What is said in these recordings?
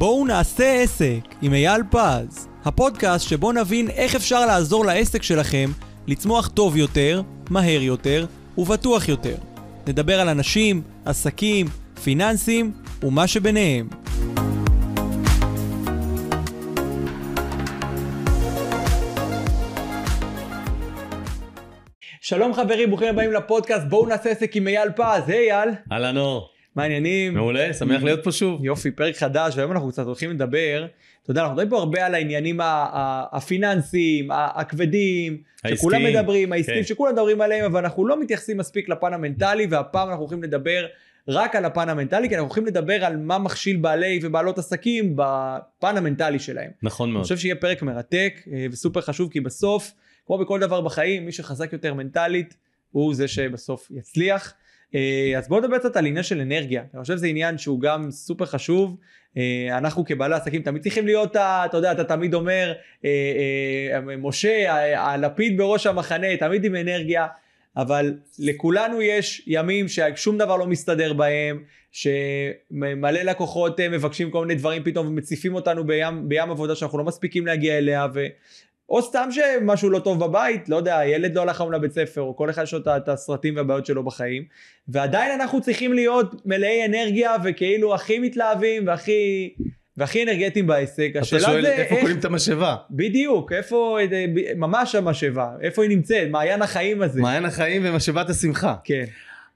בואו נעשה עסק עם אייל פז, הפודקאסט שבו נבין איך אפשר לעזור לעסק שלכם לצמוח טוב יותר, מהר יותר ובטוח יותר. נדבר על אנשים, עסקים, פיננסים ומה שביניהם. שלום חברים, ברוכים הבאים לפודקאסט, בואו נעשה עסק עם אייל פז, היי אייל. אהלן אור. מה העניינים? מעולה, שמח להיות פה שוב. יופי, פרק חדש, והיום אנחנו קצת הולכים לדבר, אתה יודע, אנחנו מדברים פה הרבה על העניינים הפיננסיים, הכבדים, שכולם מדברים, כן. שכולם מדברים עליהם, אבל אנחנו לא מתייחסים מספיק לפן המנטלי, והפעם אנחנו הולכים לדבר רק על הפן המנטלי, כי אנחנו הולכים לדבר על מה מכשיל בעלי ובעלות עסקים בפן המנטלי שלהם. נכון אני מאוד. חושב שיהיה פרק מרתק אה, וסופר חשוב, כי בסוף, כמו בכל דבר בחיים, מי שחזק יותר מנטלית, הוא זה שבסוף יצליח. אה, אז בואו נדבר קצת על עניין של אנרגיה. אני חושב שזה עניין שהוא גם סופר חשוב. אה, אנחנו כבעלי עסקים תמיד צריכים להיות, אתה יודע, אתה תמיד אומר, אה, משה, הלפיד בראש המחנה, תמיד עם אנרגיה. אבל לכולנו יש ימים ששום דבר לא מסתדר בהם, שמלא לקוחות מבקשים כל מיני דברים פתאום ומציפים אותנו בים, בים עבודה שאנחנו לא מספיקים להגיע אליה, ו... או סתם שמשהו לא טוב בבית, לא יודע, ילד לא הלך היום לבית ספר, או כל אחד יש לו את- הסרטים והבעיות שלו בחיים, ועדיין אנחנו צריכים להיות מלאי אנרגיה וכאילו הכי מתלהבים והכי, והכי אנרגטיים בעסק. אתה שואל זה איפה איך, קונים את המשאבה? בדיוק, איפה, ממש המשאבה, איפה היא נמצאת, מעיין החיים הזה. מעיין החיים ומשאבת השמחה. כן.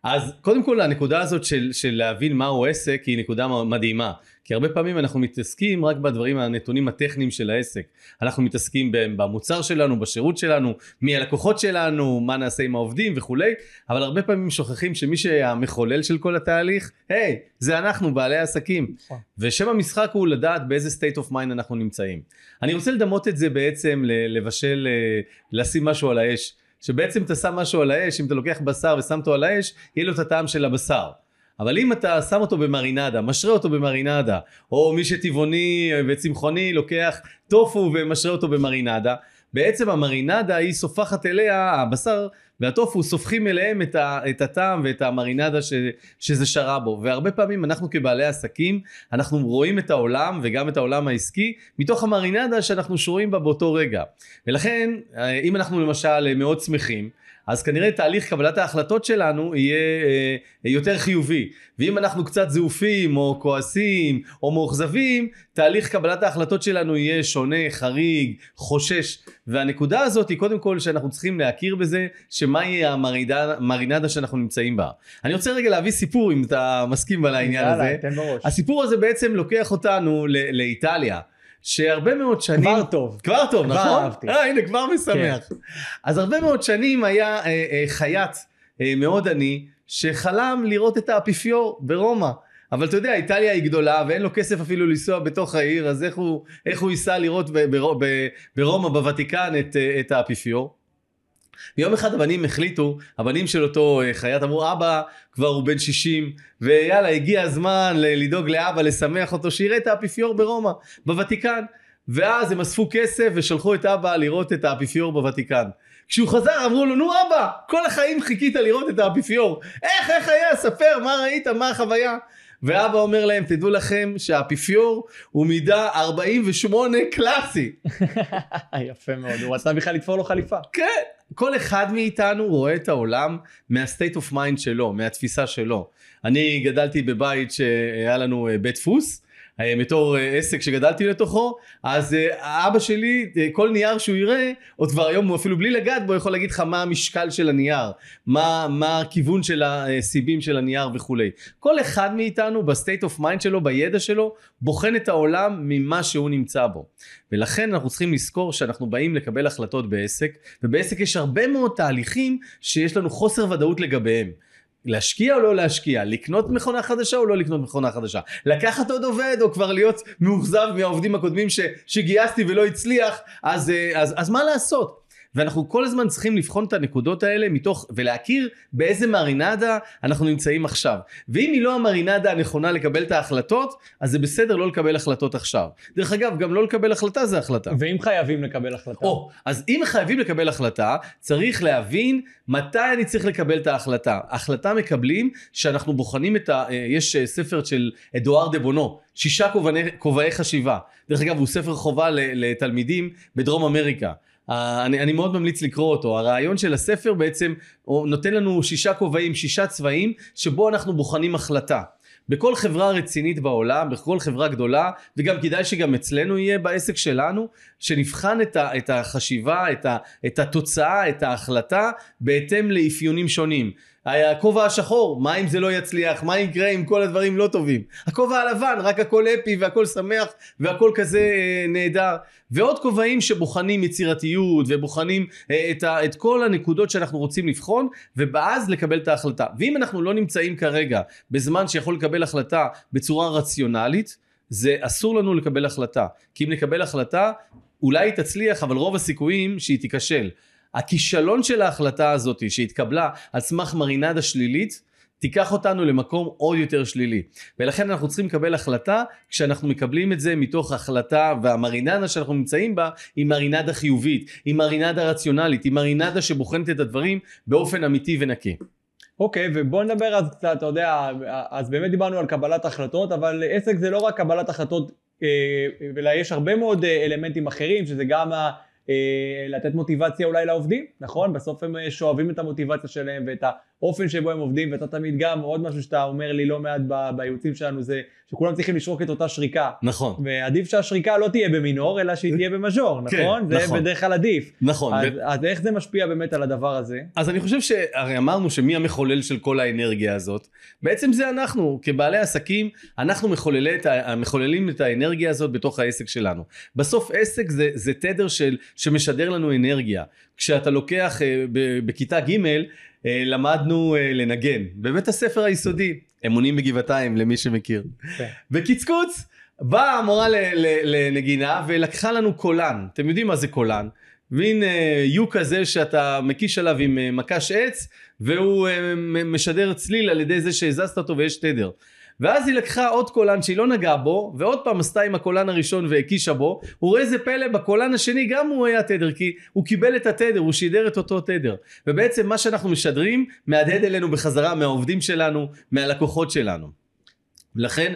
אז קודם כל הנקודה הזאת של, של להבין מהו עסק היא נקודה מדהימה. כי הרבה פעמים אנחנו מתעסקים רק בדברים הנתונים הטכניים של העסק. אנחנו מתעסקים במוצר שלנו, בשירות שלנו, מי הלקוחות שלנו, מה נעשה עם העובדים וכולי, אבל הרבה פעמים שוכחים שמי שהמחולל של כל התהליך, היי, זה אנחנו, בעלי העסקים. נכון. ושם המשחק הוא לדעת באיזה state of mind אנחנו נמצאים. אני רוצה לדמות את זה בעצם לבשל, אה, לשים משהו על האש. שבעצם אתה שם משהו על האש, אם אתה לוקח בשר ושם אותו על האש, יהיה לו את הטעם של הבשר. אבל אם אתה שם אותו במרינדה, משרה אותו במרינדה, או מי שטבעוני וצמחוני לוקח טופו ומשרה אותו במרינדה, בעצם המרינדה היא סופחת אליה, הבשר והטופו סופחים אליהם את, ה, את הטעם ואת המרינדה ש, שזה שרה בו. והרבה פעמים אנחנו כבעלי עסקים, אנחנו רואים את העולם וגם את העולם העסקי מתוך המרינדה שאנחנו שרויים בה באותו רגע. ולכן, אה, אם אנחנו למשל מאוד שמחים, אז כנראה תהליך קבלת ההחלטות שלנו יהיה אה, יותר חיובי. ואם אנחנו קצת זעופים או כועסים או מאוכזבים, תהליך קבלת ההחלטות שלנו יהיה שונה, חריג, חושש. והנקודה הזאת היא קודם כל שאנחנו צריכים להכיר בזה, שמהי המרינדה, המרינדה שאנחנו נמצאים בה. אני רוצה רגע להביא סיפור אם אתה מסכים על העניין הזה. יאללה, תן בראש. הסיפור הזה בעצם לוקח אותנו ל- לאיטליה. שהרבה מאוד שנים... כבר טוב. כבר טוב, כבר נכון? אהבתי. אה, הנה, כבר משמח. אז הרבה מאוד שנים היה אה, אה, חייט אה, מאוד עני, שחלם לראות את האפיפיור ברומא. אבל אתה יודע, איטליה היא גדולה ואין לו כסף אפילו לנסוע בתוך העיר, אז איך הוא, איך הוא ייסע לראות ברומא, בוותיקן, את, אה, את האפיפיור? ויום אחד הבנים החליטו, הבנים של אותו אה, חייט אמרו, אבא כבר הוא בן 60, ויאללה, הגיע הזמן לדאוג לאבא, לשמח אותו, שיראה את האפיפיור ברומא, בוותיקן. ואז הם אספו כסף ושלחו את אבא לראות את האפיפיור בוותיקן. כשהוא חזר אמרו לו, נו אבא, כל החיים חיכית לראות את האפיפיור. איך, איך היה? ספר, מה ראית, מה החוויה? ואבא אומר להם, תדעו לכם שהאפיפיור הוא מידה 48 קלאסי. יפה מאוד, הוא רצה בכלל לתפור לו חליפה. כן, כל אחד מאיתנו רואה את העולם מה-state of mind שלו, מהתפיסה שלו. אני גדלתי בבית שהיה לנו אה, בית דפוס, בתור אה, עסק שגדלתי לתוכו, אז אה, אבא שלי, אה, כל נייר שהוא יראה, עוד כבר היום אפילו בלי לגעת בו, יכול להגיד לך מה המשקל של הנייר, מה, מה הכיוון של הסיבים של הנייר וכולי. כל אחד מאיתנו ב-state of mind שלו, בידע שלו, בוחן את העולם ממה שהוא נמצא בו. ולכן אנחנו צריכים לזכור שאנחנו באים לקבל החלטות בעסק, ובעסק יש הרבה מאוד תהליכים שיש לנו חוסר ודאות לגביהם. להשקיע או לא להשקיע, לקנות מכונה חדשה או לא לקנות מכונה חדשה, לקחת עוד עובד או כבר להיות מאוכזב מהעובדים הקודמים ש, שגייסתי ולא הצליח, אז, אה, אז, אז מה לעשות? ואנחנו כל הזמן צריכים לבחון את הנקודות האלה מתוך, ולהכיר באיזה מרינדה אנחנו נמצאים עכשיו. ואם היא לא המרינדה הנכונה לקבל את ההחלטות, אז זה בסדר לא לקבל החלטות עכשיו. דרך אגב, גם לא לקבל החלטה זה החלטה. ואם חייבים לקבל החלטה? או, אז אם חייבים לקבל החלטה, צריך להבין מתי אני צריך לקבל את ההחלטה. החלטה מקבלים שאנחנו בוחנים את ה... אה, יש אה, ספר של אדואר דה בונו, שישה כובעי, כובעי חשיבה. דרך אגב, הוא ספר חובה לתלמידים בדרום אמריקה. אני, אני מאוד ממליץ לקרוא אותו. הרעיון של הספר בעצם הוא נותן לנו שישה כובעים, שישה צבעים, שבו אנחנו בוחנים החלטה. בכל חברה רצינית בעולם, בכל חברה גדולה, וגם כדאי שגם אצלנו יהיה בעסק שלנו, שנבחן את, ה, את החשיבה, את, ה, את התוצאה, את ההחלטה, בהתאם לאפיונים שונים. הכובע השחור, מה אם זה לא יצליח? מה יקרה אם כל הדברים לא טובים? הכובע הלבן, רק הכל אפי והכל שמח והכל כזה אה, נהדר. ועוד כובעים שבוחנים יצירתיות ובוחנים אה, את, ה, את כל הנקודות שאנחנו רוצים לבחון ואז לקבל את ההחלטה. ואם אנחנו לא נמצאים כרגע בזמן שיכול לקבל החלטה בצורה רציונלית, זה אסור לנו לקבל החלטה. כי אם נקבל החלטה, אולי היא תצליח, אבל רוב הסיכויים שהיא תיכשל. הכישלון של ההחלטה הזאת שהתקבלה על סמך מרינדה שלילית תיקח אותנו למקום עוד יותר שלילי ולכן אנחנו צריכים לקבל החלטה כשאנחנו מקבלים את זה מתוך החלטה והמרינדה שאנחנו נמצאים בה היא מרינדה חיובית היא מרינדה רציונלית היא מרינדה שבוחנת את הדברים באופן אמיתי ונקי. אוקיי, okay, ובוא נדבר אז קצת, אתה יודע, אז באמת דיברנו על קבלת החלטות, אבל עסק זה לא רק קבלת החלטות, אה, אלא יש הרבה מאוד אה, אלמנטים אחרים, שזה גם אה, לתת מוטיבציה אולי לעובדים, נכון? בסוף הם אה, שואבים את המוטיבציה שלהם ואת האופן שבו הם עובדים, ואתה תמיד גם, עוד משהו שאתה אומר לי לא מעט בייעוצים שלנו זה שכולם צריכים לשרוק את אותה שריקה. נכון. ועדיף שהשריקה לא תהיה במינור, אלא שהיא תהיה במז'ור, נכון? כן, זה נכון. בדרך כלל עדיף. נכון. אז, ו... אז איך זה משפיע באמת על הדבר הזה? אז אני חושב שהרי אמרנו שמי המחולל של כל האנרגיה הזאת? בעצם זה אנחנו, כבעלי עסקים, אנחנו מחוללים את האנרגיה הזאת בתוך העסק שלנו. בסוף עסק זה, זה תדר של, שמשדר לנו אנרגיה. כשאתה לוקח אה, בכיתה ג' למדנו אה, לנגן בבית הספר היסודי, אמונים בגבעתיים למי שמכיר. כן. בקצקוץ באה המורה לנגינה ולקחה לנו קולן, אתם יודעים מה זה קולן? מין יו כזה שאתה מקיש עליו עם מקש עץ והוא משדר צליל על ידי זה שהזזת אותו ויש תדר. ואז היא לקחה עוד קולן שהיא לא נגעה בו ועוד פעם עשתה עם הקולן הראשון והקישה בו הוא רואה איזה פלא בקולן השני גם הוא היה תדר כי הוא קיבל את התדר הוא שידר את אותו תדר. ובעצם מה שאנחנו משדרים מהדהד אלינו בחזרה מהעובדים שלנו מהלקוחות שלנו. לכן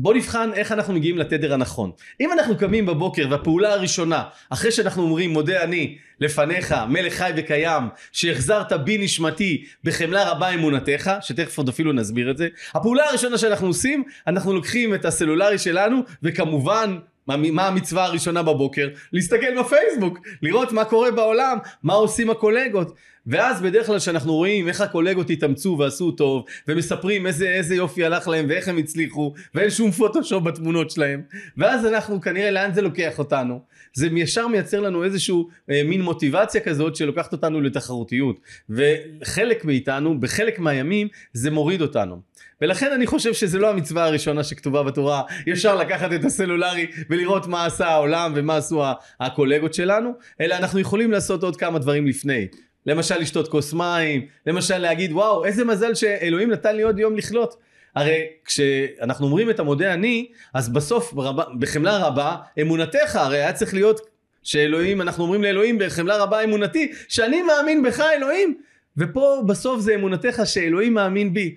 בוא נבחן איך אנחנו מגיעים לתדר הנכון. אם אנחנו קמים בבוקר והפעולה הראשונה, אחרי שאנחנו אומרים מודה אני לפניך מלך חי וקיים, שהחזרת בי נשמתי בחמלה רבה אמונתך, שתכף עוד אפילו נסביר את זה, הפעולה הראשונה שאנחנו עושים, אנחנו לוקחים את הסלולרי שלנו וכמובן מה, מה המצווה הראשונה בבוקר? להסתכל בפייסבוק, לראות מה קורה בעולם, מה עושים הקולגות. ואז בדרך כלל כשאנחנו רואים איך הקולגות התאמצו ועשו טוב, ומספרים איזה, איזה יופי הלך להם ואיך הם הצליחו, ואין שום פוטושופ בתמונות שלהם, ואז אנחנו כנראה לאן זה לוקח אותנו? זה ישר מייצר לנו איזשהו אה, מין מוטיבציה כזאת שלוקחת אותנו לתחרותיות. וחלק מאיתנו, בחלק מהימים, זה מוריד אותנו. ולכן אני חושב שזה לא המצווה הראשונה שכתובה בתורה, ישר לקחת את הסלולרי ולראות מה עשה העולם ומה עשו הקולגות שלנו, אלא אנחנו יכולים לעשות עוד כמה דברים לפני. למשל לשתות כוס מים, למשל להגיד וואו איזה מזל שאלוהים נתן לי עוד יום לחלות. הרי כשאנחנו אומרים את המודה אני, אז בסוף ברבה, בחמלה רבה אמונתך, הרי היה צריך להיות שאלוהים, אנחנו אומרים לאלוהים בחמלה רבה אמונתי, שאני מאמין בך אלוהים, ופה בסוף זה אמונתך שאלוהים מאמין בי.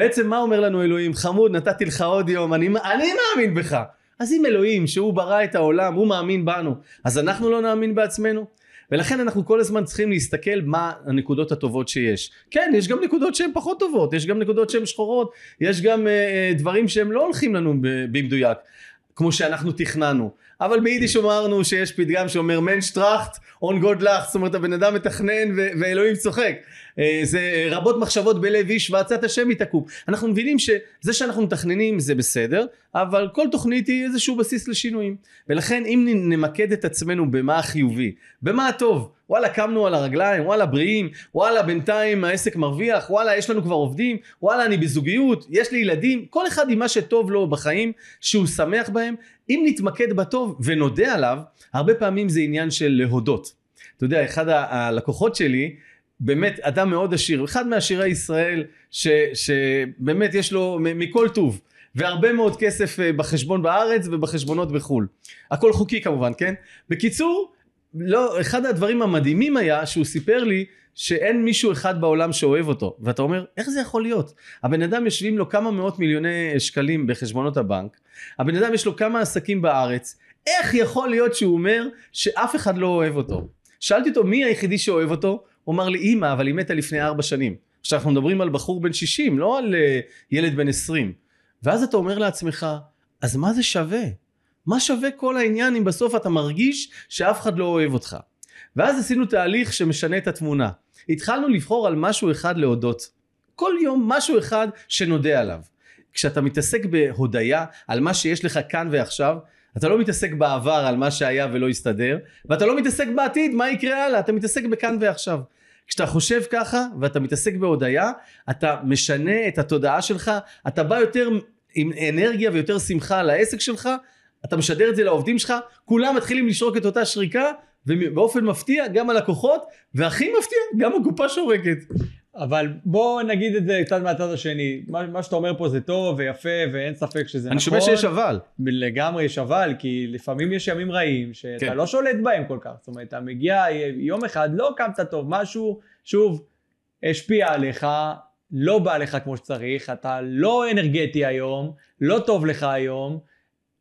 בעצם מה אומר לנו אלוהים? חמוד, נתתי לך עוד יום, אני, אני מאמין בך. אז אם אלוהים, שהוא ברא את העולם, הוא מאמין בנו, אז אנחנו לא נאמין בעצמנו? ולכן אנחנו כל הזמן צריכים להסתכל מה הנקודות הטובות שיש. כן, יש גם נקודות שהן פחות טובות, יש גם נקודות שהן שחורות, יש גם uh, דברים שהם לא הולכים לנו במדויק, כמו שאנחנו תכננו. אבל ביידיש אמרנו שיש פתגם שאומר מנשטראכט און גוד לך, זאת אומרת הבן אדם מתכנן ואלוהים צוחק. אה, זה רבות מחשבות בלב איש ועצת השם היא תקום. אנחנו מבינים שזה שאנחנו מתכננים זה בסדר, אבל כל תוכנית היא איזשהו בסיס לשינויים. ולכן אם נמקד את עצמנו במה החיובי, במה הטוב, וואלה קמנו על הרגליים, וואלה בריאים, וואלה בינתיים העסק מרוויח, וואלה יש לנו כבר עובדים, וואלה אני בזוגיות, יש לי ילדים, כל אחד עם מה שטוב לו בחיים, שהוא שמח בהם, אם נתמקד בטוב ונודה עליו, הרבה פעמים זה עניין של להודות. אתה יודע, אחד הלקוחות שלי, באמת אדם מאוד עשיר, אחד מעשירי ישראל, ש, שבאמת יש לו מכל טוב, והרבה מאוד כסף אה, בחשבון בארץ ובחשבונות בחו"ל. הכל חוקי כמובן, כן? בקיצור, לא, אחד הדברים המדהימים היה שהוא סיפר לי שאין מישהו אחד בעולם שאוהב אותו ואתה אומר איך זה יכול להיות הבן אדם יושבים לו כמה מאות מיליוני שקלים בחשבונות הבנק הבן אדם יש לו כמה עסקים בארץ איך יכול להיות שהוא אומר שאף אחד לא אוהב אותו שאלתי אותו מי היחידי שאוהב אותו הוא אמר לי אמא אבל היא מתה לפני ארבע שנים. עכשיו אנחנו מדברים על בחור בן 60 לא על uh, ילד בן 20 ואז אתה אומר לעצמך אז מה זה שווה? מה שווה כל העניין אם בסוף אתה מרגיש שאף אחד לא אוהב אותך? ואז עשינו תהליך שמשנה את התמונה. התחלנו לבחור על משהו אחד להודות. כל יום משהו אחד שנודה עליו. כשאתה מתעסק בהודיה על מה שיש לך כאן ועכשיו אתה לא מתעסק בעבר על מה שהיה ולא הסתדר ואתה לא מתעסק בעתיד מה יקרה הלאה? אתה מתעסק בכאן ועכשיו כשאתה חושב ככה ואתה מתעסק בהודיה אתה משנה את התודעה שלך אתה בא יותר עם אנרגיה ויותר שמחה לעסק שלך אתה משדר את זה לעובדים שלך כולם מתחילים לשרוק את אותה שריקה ובאופן מפתיע גם הלקוחות והכי מפתיע גם הקופה שורקת אבל בוא נגיד את זה קצת מהצד השני. מה, מה שאתה אומר פה זה טוב ויפה ואין ספק שזה אני נכון. שומע שיש אבל לגמרי יש אבל, כי לפעמים יש ימים רעים שאתה כן. לא שולט בהם כל כך. זאת אומרת, אתה מגיע יום אחד, לא קמת טוב, משהו, שוב, השפיע עליך, לא בא לך כמו שצריך, אתה לא אנרגטי היום, לא טוב לך היום,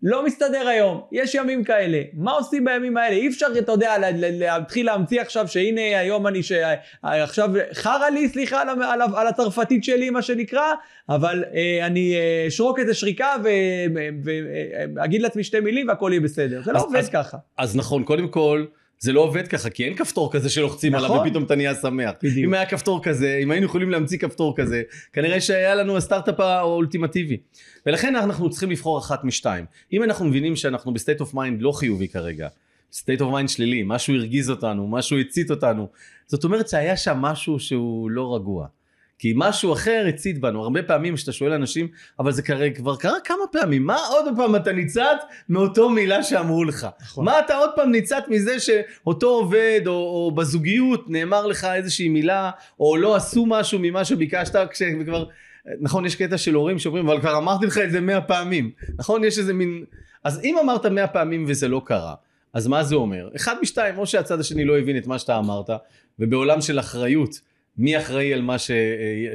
לא מסתדר היום, יש ימים כאלה. מה עושים בימים האלה? אי אפשר, אתה יודע, לה- לה- להתחיל להמציא עכשיו שהנה היום אני, ש... עכשיו חרא לי, סליחה על, על, על הצרפתית שלי, מה שנקרא, אבל אה, אני אה, אשרוק איזה שריקה ואגיד לעצמי שתי מילים והכל יהיה בסדר. זה לא עובד ככה. אז נכון קודם כל זה לא עובד ככה כי אין כפתור כזה שלוחצים עליו נכון. ופתאום אתה נהיה שמח. בדיוק. אם היה כפתור כזה אם היינו יכולים להמציא כפתור כזה כנראה שהיה לנו הסטארט-אפ האולטימטיבי. ולכן אנחנו צריכים לבחור אחת משתיים. אם אנחנו מבינים שאנחנו ב state of mind לא חיובי כרגע. state of mind שלילי משהו הרגיז אותנו משהו הצית אותנו זאת אומרת שהיה שם משהו שהוא לא רגוע. כי משהו אחר הצית בנו. הרבה פעמים כשאתה שואל אנשים אבל זה קרה, כבר קרה? כמה פעמים? מה עוד פעם אתה ניצת מאותו מילה שאמרו לך? נכון. מה אתה עוד פעם ניצת מזה שאותו עובד או, או בזוגיות נאמר לך איזושהי מילה או לא עשו משהו ממה שביקשת כשכבר נכון יש קטע של הורים שאומרים אבל כבר אמרתי לך את זה מאה פעמים. נכון יש איזה מין אז אם אמרת מאה פעמים וזה לא קרה אז מה זה אומר? אחד משתיים או שהצד השני לא הבין את מה שאתה אמרת ובעולם של אחריות מי אחראי על מה ש...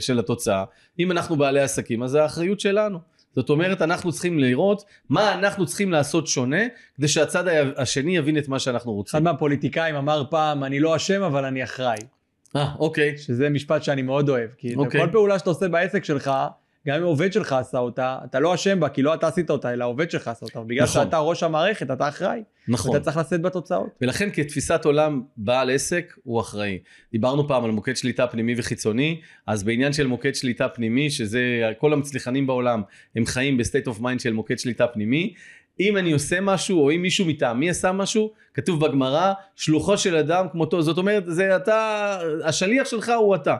של התוצאה אם אנחנו בעלי עסקים אז זה האחריות שלנו זאת אומרת אנחנו צריכים לראות מה אנחנו צריכים לעשות שונה כדי שהצד השני יבין את מה שאנחנו אחד רוצים. מהפוליטיקאים אמר פעם, אני לא אשם אבל אני אחראי. אה אוקיי. שזה משפט שאני מאוד אוהב. כי אוקיי. כל פעולה שאתה עושה בעסק שלך, גם אם עובד שלך עשה אותה, אתה לא אשם בה, כי לא אתה עשית אותה, אלא העובד שלך עשה אותה. בגלל נכון. שאתה ראש המערכת, אתה אחראי. נכון. אתה צריך לשאת בתוצאות. ולכן כתפיסת עולם בעל עסק הוא אחראי. דיברנו פעם על מוקד שליטה פנימי וחיצוני, אז בעניין של מוקד שליטה פנימי, שזה כל המצליחנים בעולם, הם חיים ב state of mind של מוקד שליטה פנימי. אם אני עושה משהו, או אם מישהו מטעמי עשה משהו, כתוב בגמרא, שלוחו של אדם כמותו. זאת אומרת, זה אתה, השליח שלך הוא אתה.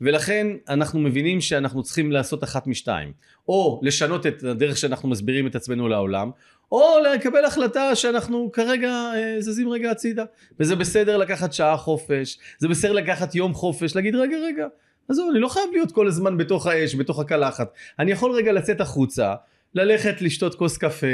ולכן אנחנו מבינים שאנחנו צריכים לעשות אחת משתיים. או לשנות את הדרך שאנחנו מסבירים את עצמנו לעולם, או לקבל החלטה שאנחנו כרגע אה, זזים רגע הצידה. וזה בסדר לקחת שעה חופש, זה בסדר לקחת יום חופש, להגיד רגע רגע, עזוב, אני לא חייב להיות כל הזמן בתוך האש, בתוך הקלחת. אני יכול רגע לצאת החוצה, ללכת לשתות כוס קפה,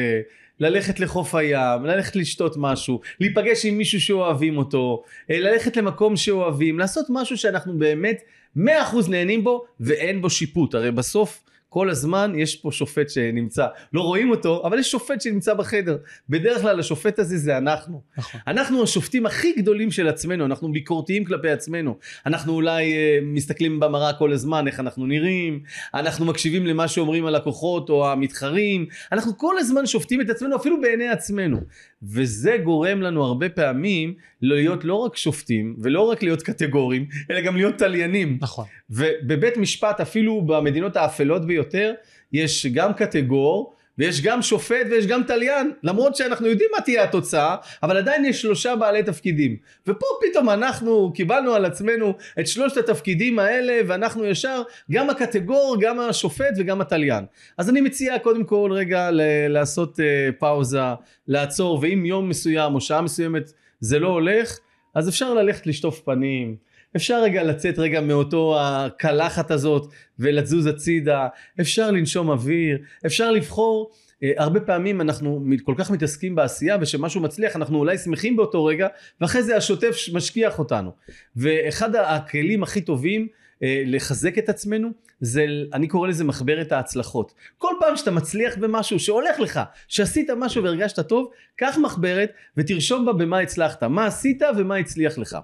ללכת לחוף הים, ללכת לשתות משהו, להיפגש עם מישהו שאוהבים אותו, אה, ללכת למקום שאוהבים, לעשות משהו שאנחנו באמת 100% נהנים בו ואין בו שיפוט. הרי בסוף כל הזמן יש פה שופט שנמצא, לא רואים אותו, אבל יש שופט שנמצא בחדר. בדרך כלל השופט הזה זה אנחנו. נכון. אנחנו השופטים הכי גדולים של עצמנו, אנחנו ביקורתיים כלפי עצמנו. אנחנו אולי אה, מסתכלים במראה כל הזמן, איך אנחנו נראים, אנחנו מקשיבים למה שאומרים הלקוחות או המתחרים, אנחנו כל הזמן שופטים את עצמנו אפילו בעיני עצמנו. וזה גורם לנו הרבה פעמים להיות לא רק שופטים ולא רק להיות קטגוריים, אלא גם להיות תליינים. נכון. ובבית משפט אפילו במדינות האפלות ביותר יש גם קטגור ויש גם שופט ויש גם תליין למרות שאנחנו יודעים מה תהיה התוצאה אבל עדיין יש שלושה בעלי תפקידים. ופה פתאום אנחנו קיבלנו על עצמנו את שלושת התפקידים האלה ואנחנו ישר גם הקטגור גם השופט וגם התליין. אז אני מציע קודם כל רגע ל- לעשות uh, פאוזה לעצור ואם יום מסוים או שעה מסוימת זה לא הולך אז אפשר ללכת לשטוף פנים, אפשר רגע לצאת רגע מאותו הקלחת הזאת ולזוז הצידה, אפשר לנשום אוויר, אפשר לבחור. אה, הרבה פעמים אנחנו כל כך מתעסקים בעשייה ושמשהו מצליח אנחנו אולי שמחים באותו רגע ואחרי זה השוטף משכיח אותנו. ואחד הכלים הכי טובים אה, לחזק את עצמנו זה אני קורא לזה מחברת ההצלחות. כל פעם שאתה מצליח במשהו שהולך לך שעשית משהו והרגשת טוב קח מחברת ותרשום בה במה הצלחת מה עשית ומה הצליח לך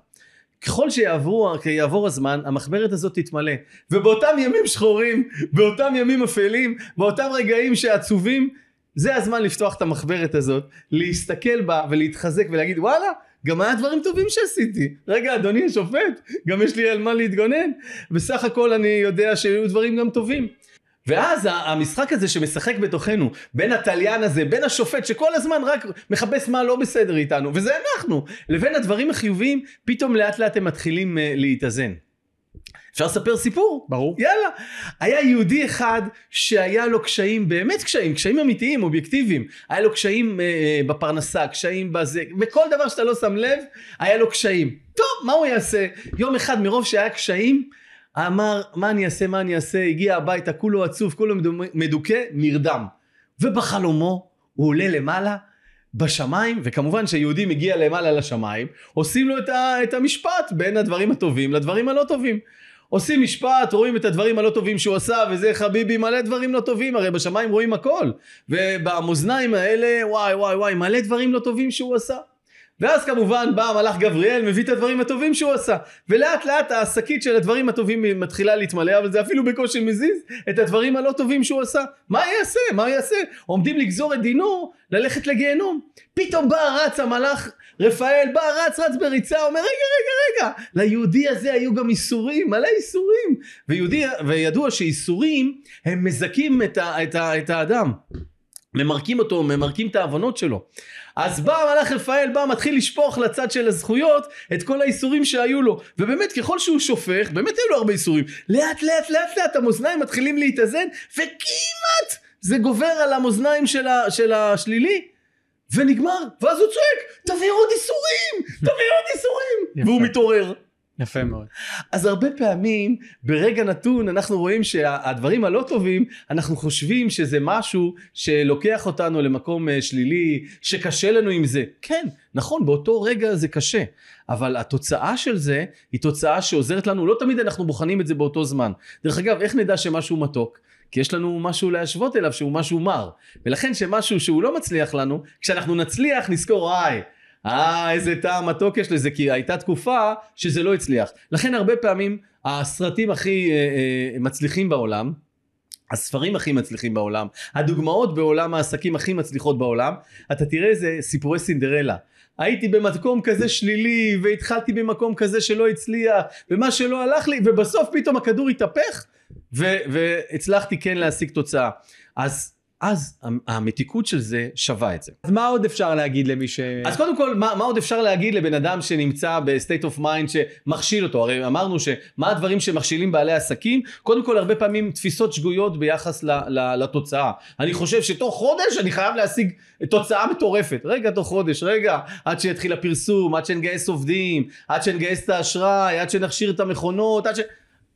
ככל שיעבור, יעבור הזמן, המחברת הזאת תתמלא. ובאותם ימים שחורים, באותם ימים אפלים, באותם רגעים שעצובים, זה הזמן לפתוח את המחברת הזאת, להסתכל בה ולהתחזק ולהגיד וואלה, גם היה דברים טובים שעשיתי. רגע, אדוני השופט, גם יש לי על מה להתגונן. בסך הכל אני יודע שהיו דברים גם טובים. ואז המשחק הזה שמשחק בתוכנו, בין התליין הזה, בין השופט שכל הזמן רק מחפש מה לא בסדר איתנו, וזה אנחנו, לבין הדברים החיוביים, פתאום לאט לאט הם מתחילים uh, להתאזן. אפשר לספר סיפור? ברור. יאללה. היה יהודי אחד שהיה לו קשיים, באמת קשיים, קשיים אמיתיים, אובייקטיביים. היה לו קשיים אה, בפרנסה, קשיים בזה, בכל דבר שאתה לא שם לב, היה לו קשיים. טוב, מה הוא יעשה? יום אחד מרוב שהיה קשיים, אמר, מה אני אעשה, מה אני אעשה, הגיע הביתה, כולו עצוב, כולו מדוכא, נרדם. ובחלומו הוא עולה למעלה, בשמיים, וכמובן שיהודי מגיע למעלה לשמיים, עושים לו את, ה, את המשפט בין הדברים הטובים לדברים הלא טובים. עושים משפט, רואים את הדברים הלא טובים שהוא עשה, וזה חביבי מלא דברים לא טובים, הרי בשמיים רואים הכל. ובמאזניים האלה, וואי וואי וואי, מלא דברים לא טובים שהוא עשה. ואז כמובן בא המלאך גבריאל מביא את הדברים הטובים שהוא עשה. ולאט לאט השקית של הדברים הטובים מתחילה להתמלא אבל זה אפילו בקושי מזיז את הדברים הלא טובים שהוא עשה. מה יעשה? מה יעשה? עומדים לגזור את דינו ללכת לגיהנום. פתאום בא רץ המלאך רפאל בא רץ רץ בריצה אומר רגע רגע רגע ליהודי הזה היו גם איסורים מלא איסורים. ויהודי וידוע שאיסורים הם מזכים את, ה, את, ה, את האדם. ממרקים אותו ממרקים את העוונות שלו אז בא המלאך רפאל, בא, מתחיל לשפוך לצד של הזכויות את כל האיסורים שהיו לו. ובאמת, ככל שהוא שופך, באמת היו לו הרבה איסורים. לאט לאט לאט לאט המאזניים מתחילים להתאזן, וכמעט זה גובר על המאזניים של, ה, של השלילי. ונגמר, ואז הוא צועק, תביא עוד איסורים, תביא עוד איסורים, והוא מתעורר. יפה מאוד. אז הרבה פעמים ברגע נתון אנחנו רואים שהדברים הלא טובים אנחנו חושבים שזה משהו שלוקח אותנו למקום אה, שלילי שקשה לנו עם זה. כן נכון באותו רגע זה קשה אבל התוצאה של זה היא תוצאה שעוזרת לנו. לא תמיד אנחנו בוחנים את זה באותו זמן. דרך אגב איך נדע שמשהו מתוק? כי יש לנו משהו להשוות אליו שהוא משהו מר. ולכן שמשהו שהוא לא מצליח לנו כשאנחנו נצליח נזכור איי אה, איזה טעם מתוק יש לזה, כי הייתה תקופה שזה לא הצליח. לכן הרבה פעמים הסרטים הכי אה, אה, מצליחים בעולם, הספרים הכי מצליחים בעולם, הדוגמאות בעולם העסקים הכי מצליחות בעולם, אתה תראה איזה סיפורי סינדרלה. הייתי במקום כזה שלילי, והתחלתי במקום כזה שלא הצליח, ומה שלא הלך לי, ובסוף פתאום הכדור התהפך, והצלחתי כן להשיג תוצאה. אז אז המתיקות של זה שווה את זה. אז מה עוד אפשר להגיד למי ש... אז קודם כל, מה, מה עוד אפשר להגיד לבן אדם שנמצא ב-state of mind שמכשיל אותו? הרי אמרנו שמה הדברים שמכשילים בעלי עסקים? קודם כל, הרבה פעמים תפיסות שגויות ביחס ל, ל, לתוצאה. אני חושב שתוך חודש אני חייב להשיג תוצאה מטורפת. רגע, תוך חודש, רגע, עד שיתחיל הפרסום, עד שנגייס עובדים, עד שנגייס את האשראי, עד שנכשיר את המכונות, עד ש...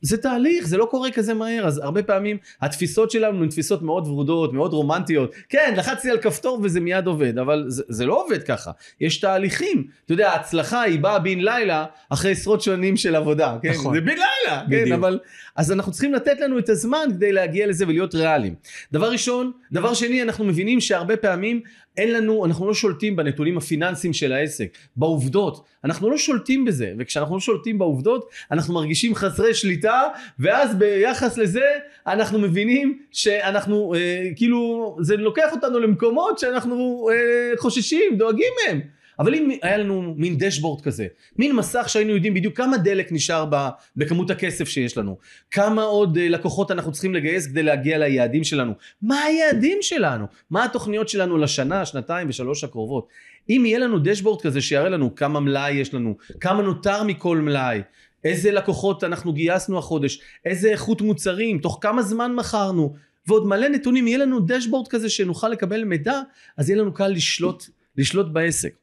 זה תהליך, זה לא קורה כזה מהר, אז הרבה פעמים התפיסות שלנו הן תפיסות מאוד ורודות, מאוד רומנטיות. כן, לחצתי על כפתור וזה מיד עובד, אבל זה, זה לא עובד ככה. יש תהליכים. אתה יודע, ההצלחה היא באה בן לילה אחרי עשרות שנים של עבודה. כן? נכון. זה בן לילה, כן, בדיוק. כן, אבל... אז אנחנו צריכים לתת לנו את הזמן כדי להגיע לזה ולהיות ריאליים. דבר ראשון, דבר שני, אנחנו מבינים שהרבה פעמים אין לנו, אנחנו לא שולטים בנתונים הפיננסיים של העסק, בעובדות, אנחנו לא שולטים בזה, וכשאנחנו לא שולטים בעובדות, אנחנו מרגישים חסרי שליטה, ואז ביחס לזה, אנחנו מבינים שאנחנו, אה, כאילו, זה לוקח אותנו למקומות שאנחנו אה, חוששים, דואגים מהם. אבל אם היה לנו מין דשבורד כזה, מין מסך שהיינו יודעים בדיוק כמה דלק נשאר ב, בכמות הכסף שיש לנו, כמה עוד uh, לקוחות אנחנו צריכים לגייס כדי להגיע ליעדים שלנו, מה היעדים שלנו, מה התוכניות שלנו לשנה, שנתיים ושלוש הקרובות. אם יהיה לנו דשבורד כזה שיראה לנו כמה מלאי יש לנו, כמה נותר מכל מלאי, איזה לקוחות אנחנו גייסנו החודש, איזה איכות מוצרים, תוך כמה זמן מכרנו, ועוד מלא נתונים, יהיה לנו דשבורד כזה שנוכל לקבל מידע, אז יהיה לנו קל לשלוט, לשלוט בעסק.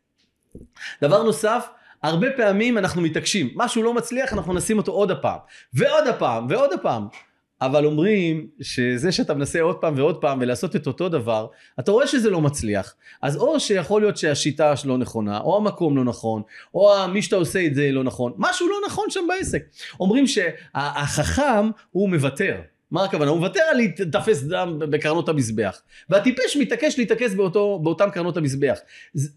דבר נוסף, הרבה פעמים אנחנו מתעקשים, משהו לא מצליח אנחנו נשים אותו עוד הפעם, ועוד הפעם, ועוד הפעם. אבל אומרים שזה שאתה מנסה עוד פעם ועוד פעם ולעשות את אותו דבר, אתה רואה שזה לא מצליח. אז או שיכול להיות שהשיטה לא נכונה, או המקום לא נכון, או מי שאתה עושה את זה לא נכון, משהו לא נכון שם בעסק. אומרים שהחכם הוא מוותר. מה הכוונה? הוא מוותר על להיתפס דם בקרנות המזבח. והטיפש מתעקש להתעקש באותו, באותם קרנות המזבח.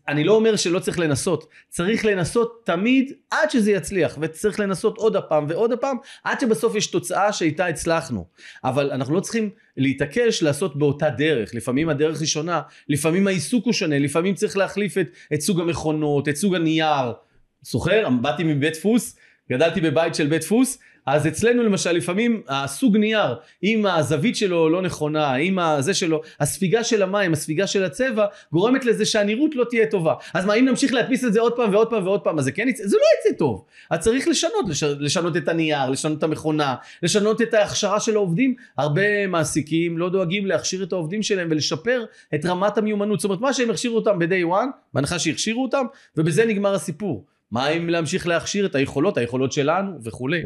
אני לא אומר שלא צריך לנסות, צריך לנסות תמיד עד שזה יצליח, וצריך לנסות עוד הפעם ועוד הפעם, עד שבסוף יש תוצאה שאיתה הצלחנו. אבל אנחנו לא צריכים להתעקש לעשות באותה דרך. לפעמים הדרך היא שונה, לפעמים העיסוק הוא שונה, לפעמים צריך להחליף את, את סוג המכונות, את סוג הנייר. זוכר? באתי מבית דפוס, גדלתי בבית של בית דפוס, אז אצלנו למשל לפעמים הסוג נייר, אם הזווית שלו לא נכונה, אם הזה שלו, הספיגה של המים, הספיגה של הצבע, גורמת לזה שהנראות לא תהיה טובה. אז מה אם נמשיך להדפיס את זה עוד פעם ועוד פעם ועוד פעם, אז זה כן יצא, זה לא יצא טוב. אז צריך לשנות, לש, לשנות את הנייר, לשנות את המכונה, לשנות את ההכשרה של העובדים. הרבה מעסיקים לא דואגים להכשיר את העובדים שלהם ולשפר את רמת המיומנות. זאת אומרת, מה שהם הכשירו אותם ב-day one, בהנחה שהכשירו אותם, ובזה נגמר הסיפור. מה אם להמשיך להכשיר את היכולות, היכולות שלנו וכולי.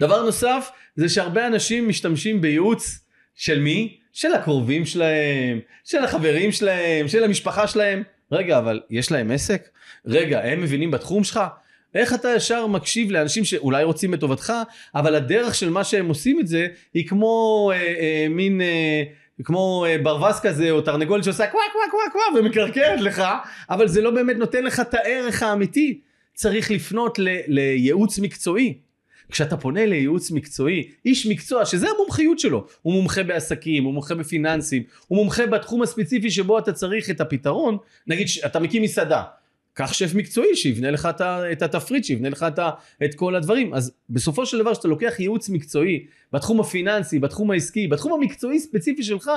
דבר נוסף זה שהרבה אנשים משתמשים בייעוץ של מי? של הקרובים שלהם, של החברים שלהם, של המשפחה שלהם. רגע, אבל יש להם עסק? רגע, הם מבינים בתחום שלך? איך אתה ישר מקשיב לאנשים שאולי רוצים את טובתך, אבל הדרך של מה שהם עושים את זה היא כמו אה, אה, מין... אה, כמו אה, ברווז כזה או תרנגולת שעושה קווה קווה קווה קווה ומקרקרת לך אבל זה לא באמת נותן לך את הערך האמיתי צריך לפנות לייעוץ מקצועי כשאתה פונה לייעוץ מקצועי, איש מקצוע שזה המומחיות שלו, הוא מומחה בעסקים, הוא מומחה בפיננסים, הוא מומחה בתחום הספציפי שבו אתה צריך את הפתרון, נגיד אתה מקים מסעדה, קח שף מקצועי שיבנה לך את התפריט, שיבנה לך את כל הדברים. אז בסופו של דבר כשאתה לוקח ייעוץ מקצועי בתחום הפיננסי, בתחום העסקי, בתחום המקצועי ספציפי שלך,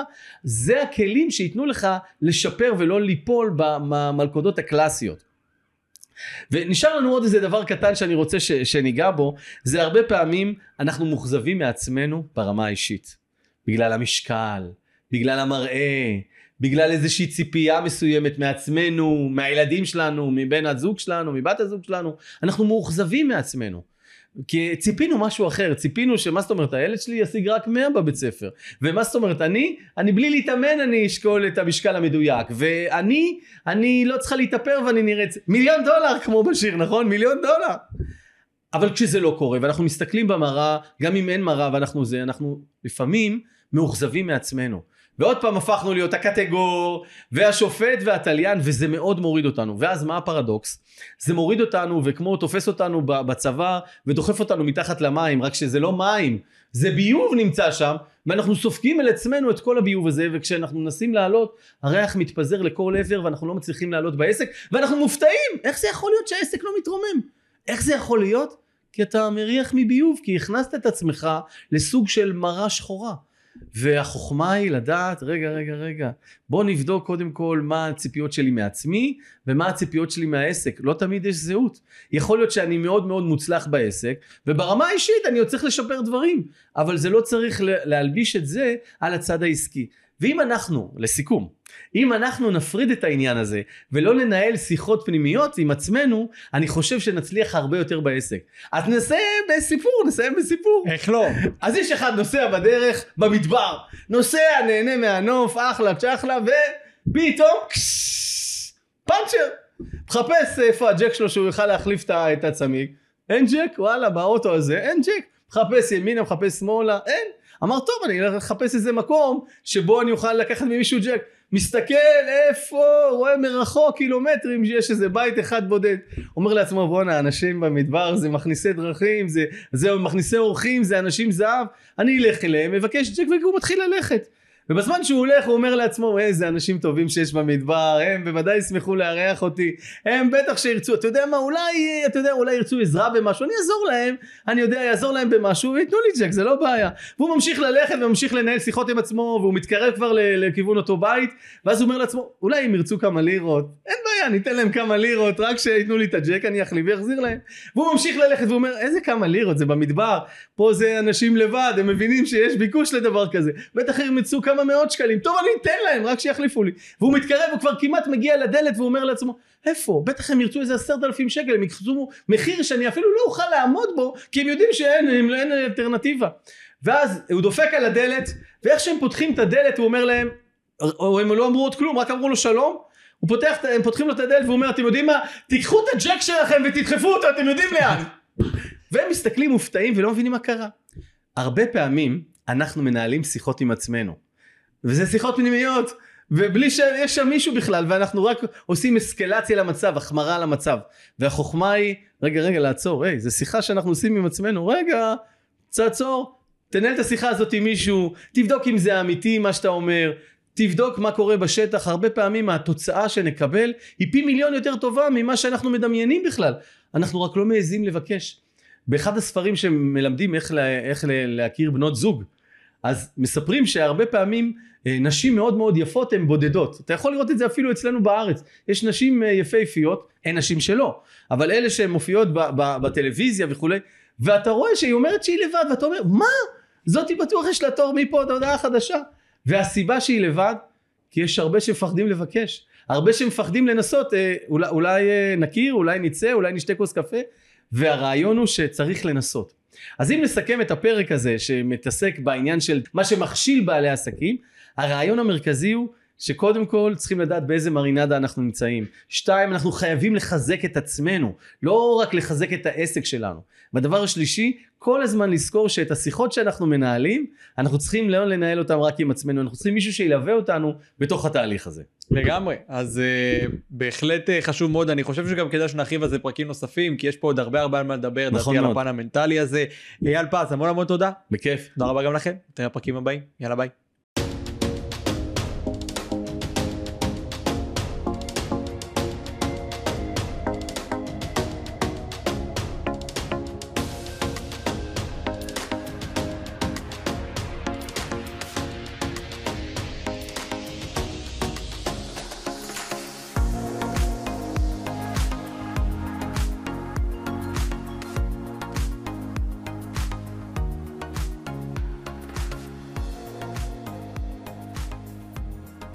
זה הכלים שייתנו לך לשפר ולא ליפול במלכודות הקלאסיות. ונשאר לנו עוד איזה דבר קטן שאני רוצה ש, שניגע בו, זה הרבה פעמים אנחנו מוכזבים מעצמנו ברמה האישית. בגלל המשקל, בגלל המראה, בגלל איזושהי ציפייה מסוימת מעצמנו, מהילדים שלנו, מבן הזוג שלנו, מבת הזוג שלנו, אנחנו מאוכזבים מעצמנו. כי ציפינו משהו אחר, ציפינו שמה זאת אומרת, הילד שלי ישיג רק 100 בבית ספר. ומה זאת אומרת, אני, אני בלי להתאמן אני אשקול את המשקל המדויק. ואני, אני לא צריכה להתאפר ואני נראית מיליון דולר כמו בשיר, נכון? מיליון דולר. אבל כשזה לא קורה ואנחנו מסתכלים במראה, גם אם אין מראה ואנחנו זה, אנחנו לפעמים מאוכזבים מעצמנו. ועוד פעם הפכנו להיות הקטגור והשופט והתליין וזה מאוד מוריד אותנו ואז מה הפרדוקס? זה מוריד אותנו וכמו תופס אותנו בצבא ודוחף אותנו מתחת למים רק שזה לא מים זה ביוב נמצא שם ואנחנו סופגים על עצמנו את כל הביוב הזה וכשאנחנו מנסים לעלות הריח מתפזר לכל עבר ואנחנו לא מצליחים לעלות בעסק ואנחנו מופתעים איך זה יכול להיות שהעסק לא מתרומם? איך זה יכול להיות? כי אתה מריח מביוב כי הכנסת את עצמך לסוג של מרה שחורה והחוכמה היא לדעת, רגע, רגע, רגע, בוא נבדוק קודם כל מה הציפיות שלי מעצמי ומה הציפיות שלי מהעסק. לא תמיד יש זהות. יכול להיות שאני מאוד מאוד מוצלח בעסק, וברמה האישית אני עוד צריך לשפר דברים, אבל זה לא צריך להלביש את זה על הצד העסקי. ואם אנחנו, לסיכום, אם אנחנו נפריד את העניין הזה ולא ננהל שיחות פנימיות עם עצמנו, אני חושב שנצליח הרבה יותר בעסק. אז נסיים בסיפור, נסיים בסיפור. איך לא? אז יש אחד נוסע בדרך, במדבר, נוסע, נהנה מהנוף, אחלה צ'חלה, ופתאום פאנצ'ר. מחפש איפה הג'ק שלו שהוא יוכל להחליף את הצמיג. אין ג'ק, וואלה, באוטו הזה אין ג'ק. מחפש ימינה, מחפש שמאלה, אין. אמר טוב אני אלך לחפש איזה מקום שבו אני אוכל לקחת ממישהו ג'ק מסתכל איפה רואה מרחוק קילומטרים שיש איזה בית אחד בודד. אומר לעצמו בואנה אנשים במדבר זה מכניסי דרכים זה זה מכניסי אורחים זה אנשים זהב. אני אלך אליהם מבקש ג'ק והוא מתחיל ללכת ובזמן שהוא הולך הוא אומר לעצמו איזה אנשים טובים שיש במדבר הם בוודאי ישמחו לארח אותי. הם בטח שירצו אתה יודע מה אולי אתה יודע אולי ירצו עזרה במשהו אני אעזור להם אני יודע יעזור להם במשהו וייתנו לי ג'ק זה לא בעיה. והוא ממשיך ללכת וממשיך לנהל שיחות עם עצמו והוא מתקרב כבר לכיוון אותו בית ואז הוא אומר לעצמו אולי הם ירצו כמה לירות אין בעיה ניתן להם כמה לירות רק שייתנו לי את הג'ק אני אחליף ואחזיר להם. והוא ממשיך ללכת והוא אומר איזה כמה לירות זה במדבר פה זה אנשים לבד הם מבינים שיש ביקוש לדבר כזה. בטח ירמצו כמה כמה מאות שקלים, טוב אני אתן להם, רק שיחליפו לי. והוא מתקרב, הוא כבר כמעט מגיע לדלת והוא אומר לעצמו, איפה? בטח הם ירצו איזה עשרת אלפים שקל, הם יקחו מחיר שאני אפילו לא אוכל לעמוד בו, כי הם יודעים שאין הם, אין אלטרנטיבה. ואז הוא דופק על הדלת, ואיך שהם פותחים את הדלת הוא אומר להם, או הם לא אמרו עוד כלום, רק אמרו לו שלום, הוא פותח, הם פותחים לו את הדלת והוא אומר, אתם יודעים מה? תיקחו את הג'ק שלכם ותדחפו אותו, אתם יודעים לאן. והם מסתכלים מופתעים ולא מבינים מה קרה. הרבה פעמים אנחנו מנהלים שיחות עם עצמנו. וזה שיחות פנימיות, ובלי שיש שם מישהו בכלל, ואנחנו רק עושים אסקלציה למצב, החמרה למצב. והחוכמה היא, רגע, רגע, לעצור, היי, זו שיחה שאנחנו עושים עם עצמנו, רגע, תעצור, תנהל את השיחה הזאת עם מישהו, תבדוק אם זה אמיתי מה שאתה אומר, תבדוק מה קורה בשטח, הרבה פעמים התוצאה שנקבל היא פי מיליון יותר טובה ממה שאנחנו מדמיינים בכלל, אנחנו רק לא מעזים לבקש. באחד הספרים שמלמדים איך, לה, איך להכיר בנות זוג, אז מספרים שהרבה פעמים אה, נשים מאוד מאוד יפות הן בודדות. אתה יכול לראות את זה אפילו אצלנו בארץ. יש נשים אה, יפהפיות, אין נשים שלא, אבל אלה שהן מופיעות בטלוויזיה וכולי, ואתה רואה שהיא אומרת שהיא לבד, ואתה אומר, מה? זאתי בטוח יש לה תור מפה עד הודעה חדשה. והסיבה שהיא לבד, כי יש הרבה שמפחדים לבקש. הרבה שמפחדים לנסות, אה, אולי, אולי נכיר, אולי נצא, אולי נשתה כוס קפה, והרעיון הוא שצריך לנסות. אז אם נסכם את הפרק הזה שמתעסק בעניין של מה שמכשיל בעלי עסקים, הרעיון המרכזי הוא שקודם כל צריכים לדעת באיזה מרינדה אנחנו נמצאים. שתיים, אנחנו חייבים לחזק את עצמנו, לא רק לחזק את העסק שלנו. והדבר השלישי, כל הזמן לזכור שאת השיחות שאנחנו מנהלים, אנחנו צריכים לא לנהל אותם רק עם עצמנו, אנחנו צריכים מישהו שילווה אותנו בתוך התהליך הזה. לגמרי, אז uh, בהחלט uh, חשוב מאוד, אני חושב שגם כדאי שנרחיב על זה פרקים נוספים, כי יש פה עוד הרבה הרבה על מה לדבר, נכון דעתי מאוד. על הפן המנטלי הזה. אייל פז, המון המון תודה. בכיף. תודה רבה גם לכם, נתראה בפרקים הבאים, יאללה ביי.